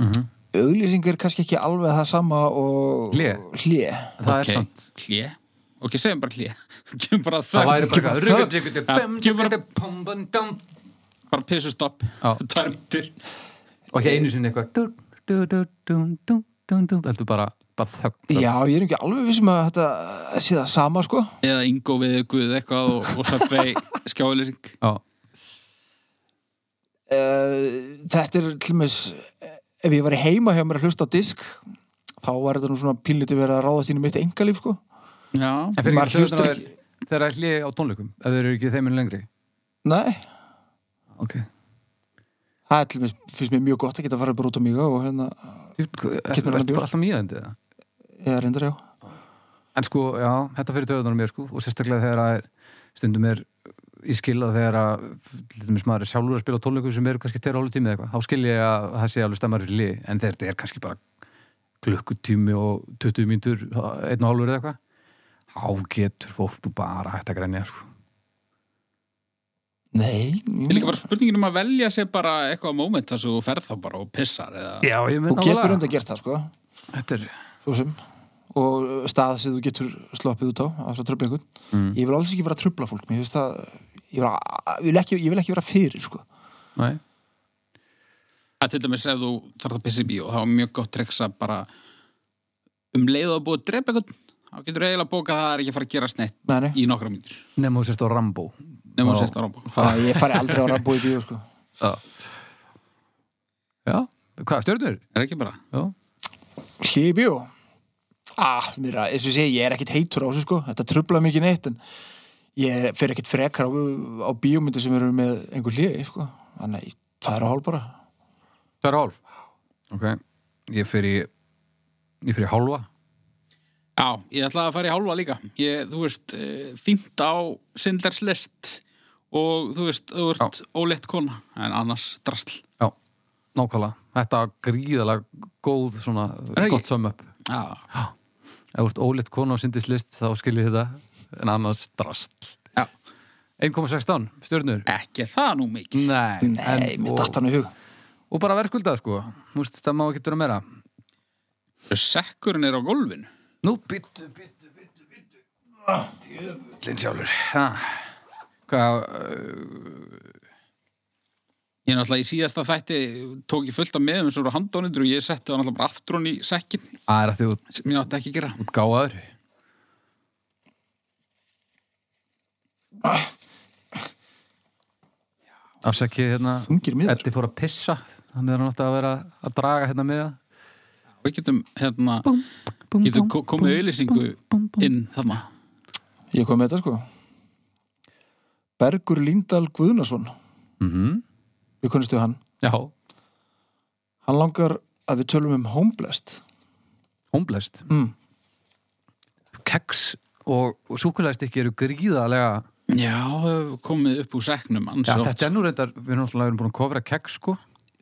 mm Auglýsing er kannski ekki alveg það sama og. Hlé. það Ok, er sant Hlé? Ok, segjum bara bara Það væri bara kemur bara- pissu stopp. Tæmtir. og ekki einu sinni eitthvað du. heldur bara, bara þögn. Já, ég er ekki alveg vissum að þetta sé það sama sko Eða Ingo við Guð eitthvað og, og Subway skjáðlýsing. Já, uh, Þetta er til með ef ég var heima hjá mér að hlusta á disk þá var þetta nú svona pínlítið verið að ráðast inn í mitt engalíf sko Já. en fyrir ekki hlustar hljóðunar þegar það er hlið á tónleikum ef þeir eru ekki þeiminn lengri Nei, ok, það er til með finnst mér mjög gott að geta farið bara út á mig og hérna, er hann bjór? bara alltaf mýðandi eða? Ég er reyndar já. En sko, já, þetta fyrir töðunar mér sko og sérstaklega þegar það er stundum er í skilða þegar að til dæmis maður er sjálfur að spila á tónleikum sem eru kannski tveir hálfu tími eða eitthvað, þá skil ég að það sé alveg stemmar í lið, en þegar þetta er kannski bara klukkutími og 20 mínútur einn og hálfur eða eitthvað þá getur fólk bara hægt að grenja sko. Nei, Ég líka bara spurningin um að velja sér bara eitthvað moment þar sem þú ferð þá bara og pissar eða... Já, ég þú mynd getur enda gert það sko. Þetta er, svo sem og stað sem þú getur sloppið út á á svo tröflingun mm. ég vil alls ekki vera að tröfla fólk. Finnst það ég vil, ég vil, ekki, ég vil ekki vera fyrir sko. Nei. Að til dæmis ef þú þarf að pissa í bíó þá er mjög gott treks að bara um leið og að búið að drepa eitthvað þá getur þú eiginlega bókað að það er ekki að fara að gera snett Nei, nei. í nokkra mínútur. Nefnum þú sérst á Rambo. Nefnum að setja á rámbók það ég fari aldrei á rambúi bíó sko. Já. Já, hvað, stjörnur? er ekki bara? Já, hlið í bíó ah, mér að, eins og ég segi, ég er ekkit heitur á þessu sko. Þetta tröfla mikið neitt en ég fer ekkit frekar á, á bíómyndu sem eru með einhver hlið sko. Þannig að það er að hálf bara. Það er hálf? Ok, ég fyrir ég fyrir hálfa. Já, ég ætla að fara í hálfa líka. Ég, þú veist, eh, fínt á Sindlers list og þú veist, þú ert óleitt kona en annars drastl Já, nákvæmlega. Þetta var gríðalega góð svona gott sum up Já, Ef þú ert óleitt konu á sindislist þá skil ég þetta en annars drast já. 1,16 stjörnur? Ekki er það nú mikið. Nei, nei, en, mér og, datt hann í hug. Og bara verðskuldað sko. Þú veist, það má ekki vera meira. Sekkurinn er á gólfinu. Nú, byttu, byttu, byttu, byttu Linn sjálfur. Ha. Hvað uh, Ég er náttúrulega í síðasta þætti tók ég fullt af meðum eins og eru handónundur og ég setti það náttúrulega bara aftur hún í sekkin Það er að því út, sem ég átti ekki að gera. út gáðaður Afsakið hérna. Ungir miður. Eddi fór að pissa. Þannig er hann átti að vera að draga hérna með við getum hérna getum ko- komið auðlýsingu inn þarna. Ég kom með þetta sko. Bergur Líndal Guðnason. Mm -hmm. Við kunnistu hann. Já, hann langar að við tölum um Homeblest homblest mm. Keks og, og súkulæðstikki eru gríðalega Já, komið upp úr seknum Já, þetta er nú reyndar, við erum náttúrulega búin að kofra keks sko.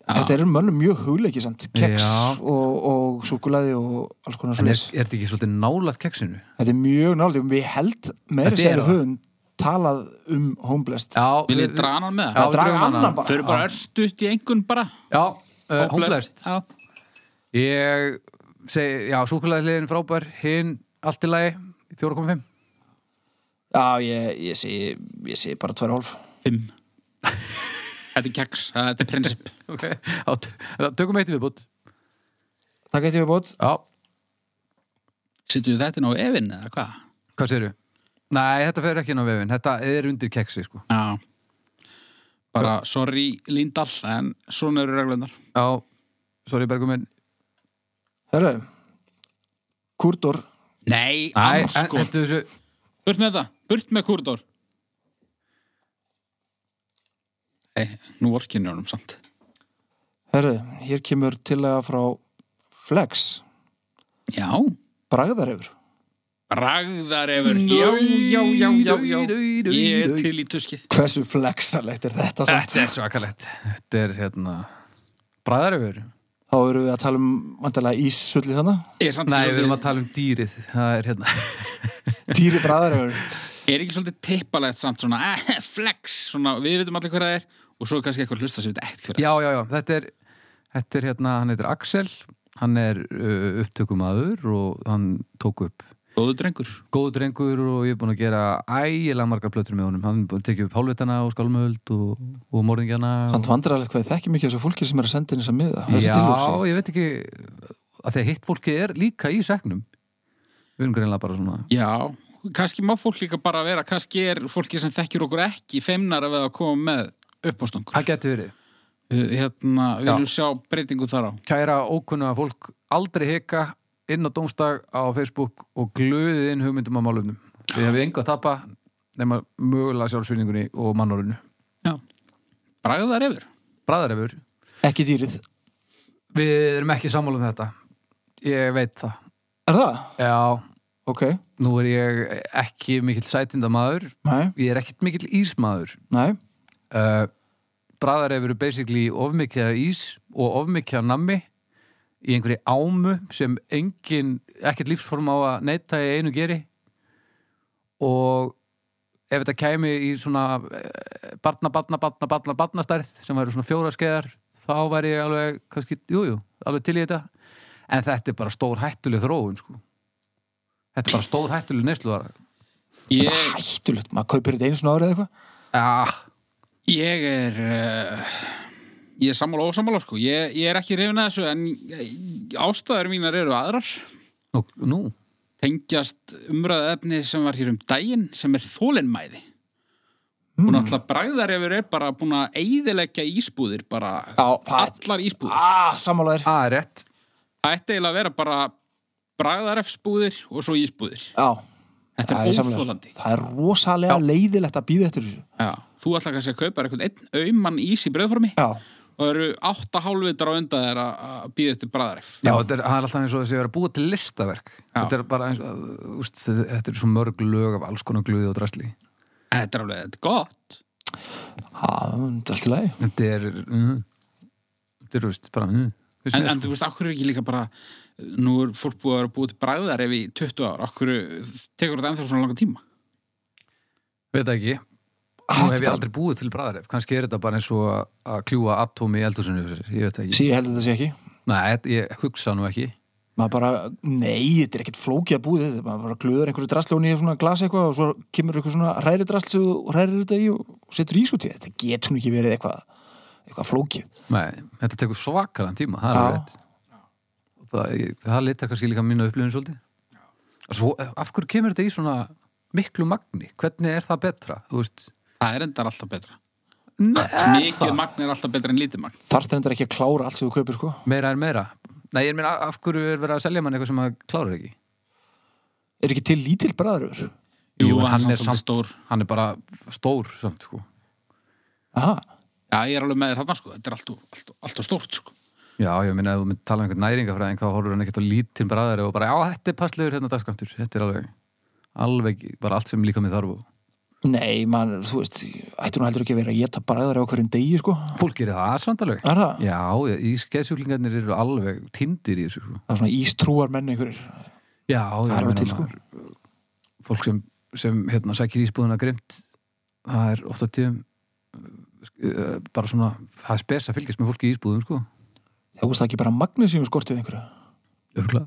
Þetta er mönnum mjög hugleiki samt. Keks Já. og, og súkulaði og alls konar En er, er þetta ekki svolítið nálat keksinu? þetta er mjög nálega við held meira sér höfum talað um Homeblest Já, Vil ég draga hann með? Já, draga annan bara. Þau eru bara örstutt í engun bara. Já, uh, homblest Já, Ég segi, já, súkulæði hliðin frábær Hinn, allt í lagi 4,5 já, ég, ég segi ég segi bara 2,5 fimm. Þetta er keks, þetta er prinsip. Ok, já, t- já, tökum eitt viðbútt takk eitt bót Já, Sittu þetta á efinn eða hvað? hvað segirðu? Nei, þetta fer ekki inn á vefin Þetta er undir keksi, sko. Já. Bara, sorry Líndal, en svona eru reglunar Já, sorry Bergum minn. Herru Kurtor Nei, hentu þessu Burt með þetta, burt með kúrdór Nei, nú orkinni honum samt. Herðu, hér kemur tillaga frá Flex, Já, bragðarefur. bragðarefur Já, já, já, já, já. Ég er til í tuskið. Hversu flexarlegt er þetta samt? Þetta er svakalegt. Þetta er hérna Bræðaröfur Þá erum við að tala um vandalega ísulli þannig. Er Nei, við erum að tala um dýrið. Það er hérna. Dýri bragðarefur. Er ekki svolítið tippalegt samt svona eh, flex, svona við veitum allir hver það er og svo er kannski eitthvað hlusta sem við ekkert hver það er. Já, já, já, þetta er Þetta er hérna, hann heitir Axel. Hann er uh, upptökumadur og hann tók upp Góðu drengur. Góðu drengur og ég er búin að gera ægilega margar plötur með honum. Hann er búin að tekið upp hálfvitana og skálmöld og, og morðingjana Samt vandrarlegt hvað ég þekki mikið þessu fólki sem er að senda inn þess að miða. Já, ég veit ekki að því að hitt fólki er líka í seknum við erum greinlega bara svona Já, kannski má fólk líka bara vera kannski er fólki sem þekkir okkur ekki feimnar að við að koma með uppástungur. Það getur verið. Hérna, við viljum sjá breytingu þar á. Kæra ókunnuga fólk aldrei hika inn á dómstag á Facebook og glöðið inn hugmyndum á málumnum við hefum engu að tapa nema mögulega sjálfsvinningunni og mannórinu Já, bragðar yfir Bræðarefur, Ekki dýrið. við erum ekki sammála um þetta. Ég veit það. Er það? Já, Ok. Nú er ég ekki mikill sætindamaður, Nei, ég er ekkit mikill ísmaður. nei. Uh, Bræðar hefur basically ofmikið af ís og ofmikið af nammi í einhverju ámu sem engin, ekkert lífsform á að neyta í einu geri. Og ef þetta kæmi í svona eh, barna, barna, barna, barna, barnastærð sem væri svona fjóra skeiðar þá væri ég alveg, kannski, jú, jú, alveg til í þetta. En þetta er bara stór hættuleg þróun, sko. Þetta er bara stór hættuleg neysluðara Ég, Það er hættulegt, maður kaupir þetta einu svona árið eða eitthvað. Já, ég er uh, ég er sammála og sammála sko. Ég, ég er ekki reyfin að þessu en ástæður mínar eru aðrar. Nú, nú. tengjast umræðu efni sem var hér um daginn sem er þólinmæði Mm. og náttúrulega bragðar yfir er bara búin að eyðileggja ísbúðir bara Já, allar ísbúðir. Ah, sammálaðir. Það er rétt. Það ætti eiginlega að vera bara bragðarefsbúðir og svo ísbúðir. Já, þetta er óþólandi Það er rosalega leiðilegt að býða eftir þessu. Já, þú ætla kannski að kaupa einhvern einn auman ís í bröðformi Já, og eru átta hálfvitar á undan þér að að býða eftir bragðaref Já, þetta er, það er alltaf eins og þessi að vera búið til listaverk. Já. Þetta er bara eins og, úst, þetta er svo mörg lög af alls konar glöði og drasli. Þetta er alveg, þetta er gott. Það er allt í lagi. Þetta er mm, Þetta er, veist, bara mm, En, en sko. þú veist, okkur er ekki líka bara nú er fólk búið að vera búið til bragðaref í 20 ár, okkur tekur þetta ennþá svona langa tíma? Veit ekki Nú hef ég aldrei búið til bræðaref Kannski er þetta bara eins og að- kljúa atómi í eldhúsinu Ég veit ekki Sí, ég held þetta sé ekki. Nei, ég hugsa nú ekki Maður bara, nei, þetta er ekkert flókið að búið þetta. Maður bara glöður einhverju drastljóni í svona glasi eitthvað og svo kemur eitthvað svona hræri drastl og hrærir þetta í og setur ís út í þetta. Þetta getur nú ekki verið eitthvað, eitthvað flókið. Nei, þetta tekur svakalan tíma Það er Og Það, það litar kannski líka mínu upplifin svolítið Og Svo, af hverju kemur þetta í svona miklu magni? Hvernig er það betra? Þú veist Það er endar alltaf betra. Nei, Mikið magn er alltaf betra en lítið magn. Þarf þetta ekki að klára allt sem þú kaupir, sko. meira er meira. Nei, ég meina, af hverju er verið að selja mann eitthvað sem að klára ekki? Er ekki til lítil bræðaröfur? Jú, en hann er svolítið stór. Hann er bara stór, samt, sko. Aha, Já, ég er alveg með þér þarna sko, þetta er alltaf, alltaf, alltaf stórt sko. Já, ég meina, ef þú mynd tala um einhvern næringafræðing þá horfur hann ekkert á lítinn bræðari og bara, já, þetta er passlegur hérna dagskamtur Þetta er alveg, alveg bara allt sem líka með þarf og nei, mann, þú veist, ættu nú heldur ekki að vera að geta bræðari á hverjum degi, sko. fólk gerir það alveg Er það? Já, í skeðsjúklingarnir eru alveg tindir í þessu sko. Það er svona ístrúar menn einhverjir. Já, Það er alveg til, sko. Fólk sem, sem hérna, sækir ísbúðuna grimt það er ofta tíðum uh, bara svona, það er spes að fylgjast með fólki í ísbúðum, sko Það það ekki bara magnesium skortið einhverju. Örgulega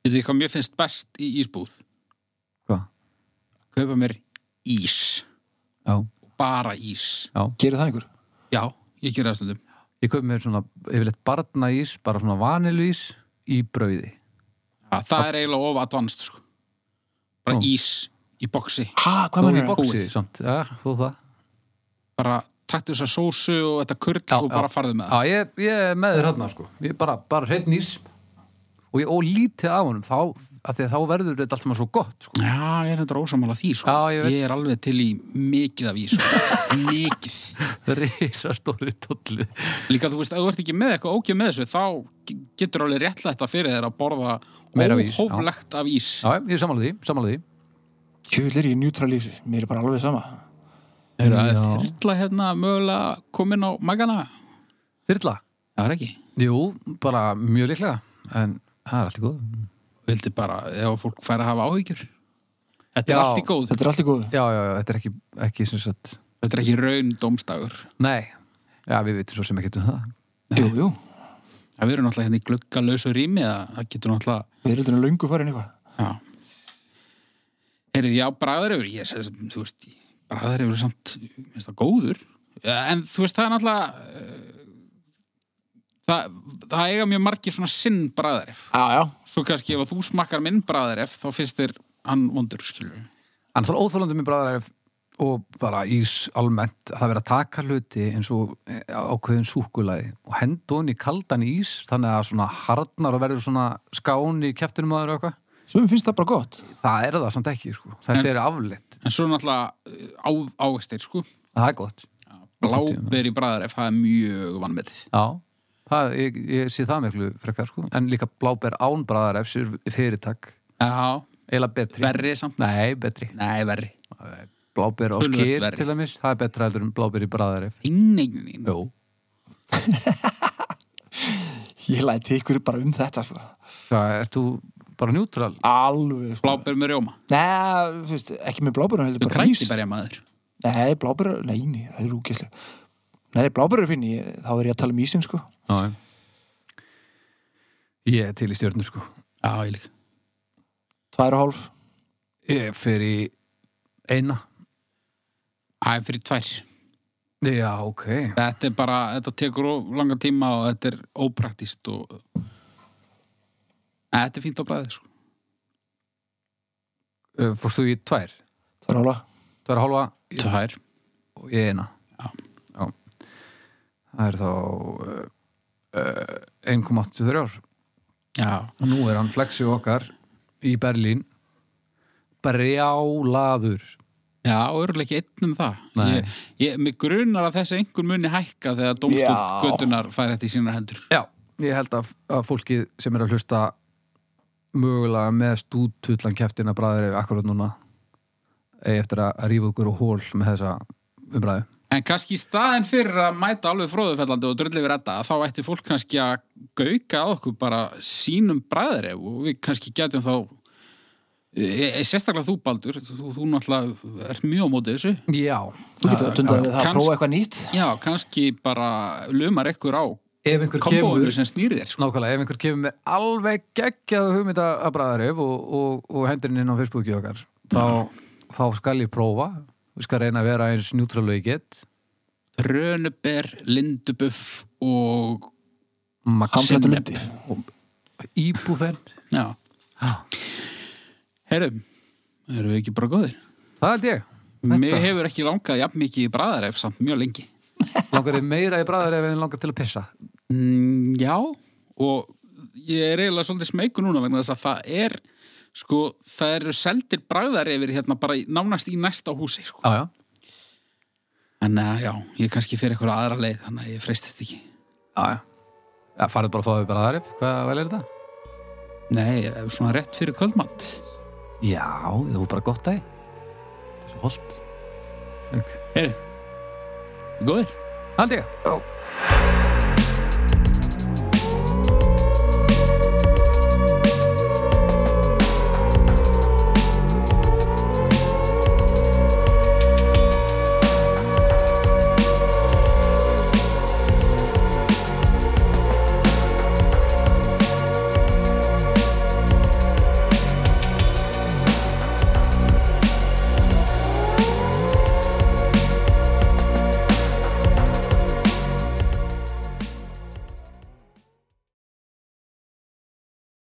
Veitu þið hvað mér finnst best í ísbúð? Hvað? Kaupa mér ís. Já, Bara ís. Gerir það einhver? Já, ég gera það stundum. Ég kaup mér svona, yfirleitt barnaís bara svona vaniluís í brauði. Já, það er eiginlega of advanced sko. Bara Ó. ís í boksi Ha, hvað Nú í mennur það? boksi, samt, já, þó það. Bara taktu þessa sósu og þetta kurl Já, og já. bara farðu með Já, ég, ég er með þér hérna, sko. Ég bara, bara hreinn ís. Og, ég, og lítið af honum, þá af því að þá verður þetta allt saman svo gott sko. Já, ég er þetta ósamála því sko. Já, ég veit. er alveg til í mikið af ís sko. Mikið risastóri tóllu Líka þú veist, ef þú ert ekki með eitthvað ógeð með þessu þá ge- getur alveg réttlætt að fyrir þér að borða Meira af ís, já. óhóflegt af ís Já, ég er sammála því, sammála því Kjöl er ég njútrál í þessu, mér er bara alveg sama Er það Já. þyrla hérna mögulega komin á magana? Þyrla? Það er ekki Jú, bara mjög líklega en það er allt í góð Vildi bara, ef fólk fær að hafa áhyggjur. Þetta er Já. allt í góð Þetta er allt í góðu. Já, já, já, þetta er ekki, ekki sem sagt Þetta er ekki raun dómstagur Nei, já, við veitum svo sem ekki um það. Jú, jú, Það verður náttúrulega hérna í gluggalausu rými að það getur náttúrulega við erum þetta löngu farin eitthvað. Já. Heyrið, já, bræðarefur ég segi, þú veist, bræðarefur er samt minnst það góður. En þú veist, það er náttúrulega það, það eiga mjög margir svona sinn bræðaref Já, já, svo kannski ef að þú smakkar minn bræðaref þá finnst þér hann vondur, En það er óþólandi með bræðar og bara ís almennt. Það verið að taka hluti eins og eh, ákveðin súkulæði og henda honni í kaldan ís þannig að svona harnar og verður svona skán í keftinum aður eitthvað. Svo finnst það bara gott. Það er það samt ekki, sko. þetta er afleitt. en svo náttúrulega eh, á, ávegstir, sko. Það er gott. Bláber í bræðaref, það er mjög vannmetið Já, það, ég, ég sé það miklu frekar sko, en líka bláber án bræðar ef sér fyrirtak, Já, eiginlega betri. Verri samt. Nei, betri. Nei, verri. Bláber á Töluvert skýr verri. til dæmis, það er betra heldur en bláber í bræðar ef Nei, nei, nei. Jó, Ég læti ykkur bara um þetta sko. það ert þú bara njútral Alveg sko. Bláber með rjóma? Nei, þú veist, ekki með blábærum heldur bara ís. kræti berja maður. Nei, blábærum, nei, nei, það er úkislega Nei, blábærum finn ég, þá er ég að tala um ísinn sko. Já, ég er til í stjörnur sko. Já, ég líka. Tvær og hálf. Ég fer í eina. Það er fyrir tvær. Já, ok. Þetta er bara, þetta tekur of langa tíma og þetta er ópraktist og Þetta er fínt á bræðið sko. Fórst þú í tvær? Tvær hálfa. Tvær og hálfa? Ég- Tvær. Og ég eina. Já. Já. Það er þá uh, uh, 1,83 ár. Já, og nú er hann flexi okkar í Berlín. Brjálaður. Já, örgulega ekki einn um það. Ég, ég, Mig grunar að þessi einhver muni hækka þegar göttunar fær þetta í sínar hendur. Já, ég held að, að fólkið sem er að hlusta mögulega með stútfullan keftina bræðir akkurat núna eigi eftir að að rífa okkur og hól með þessa umræðu En kannski í staðin fyrir að mæta alveg fróðufellandi og drullið við þetta þá ætti fólk kannski að gauka að okkur bara sínum bræðir og við kannski getum þá e, e, sérstaklega þú Baldur þú, þú náttúrulega ert mjög á móti þessu. Já, Þú getur að dunda við það að prófa eitthvað nýtt. Já, kannski bara lumar ekkur á kemur sem snýri þér sko. Nákvæmlega, ef einhver kemur með alveg geggjað hugmynda að bræðarif og, og, og hendur inn á Facebooki okkar þá, þá skal ég prófa við skal reyna að vera eins njútralu ég get. Rönuber, lindubuff og Hamflættu Sinnep. lundi íbúfen. Já, heyrðum erum við ekki bara góðir? Það held ég. Mér hefur ekki langað jafn mikið í bræðaref samt mjög lengi. Langar þið meira í bræðarif en langar til að pissa? Mm, Já, og ég er eiginlega svolítið smeyku núna vegna þess að það er sko, það eru seldir bræðarefir hérna bara í, nánast í næsta húsi sko. Já, já En uh, já, ég er kannski fyrir eitthvað aðra leið þannig að ég freystist ekki Já, já. Já, farið bara að fá þau bara aðrif. Hvað vel er þetta? Nei, eh, svona rétt fyrir kvöldmatt Já, þú er bara gott að Það er svo holdt. Heyri, góðir Hald ég.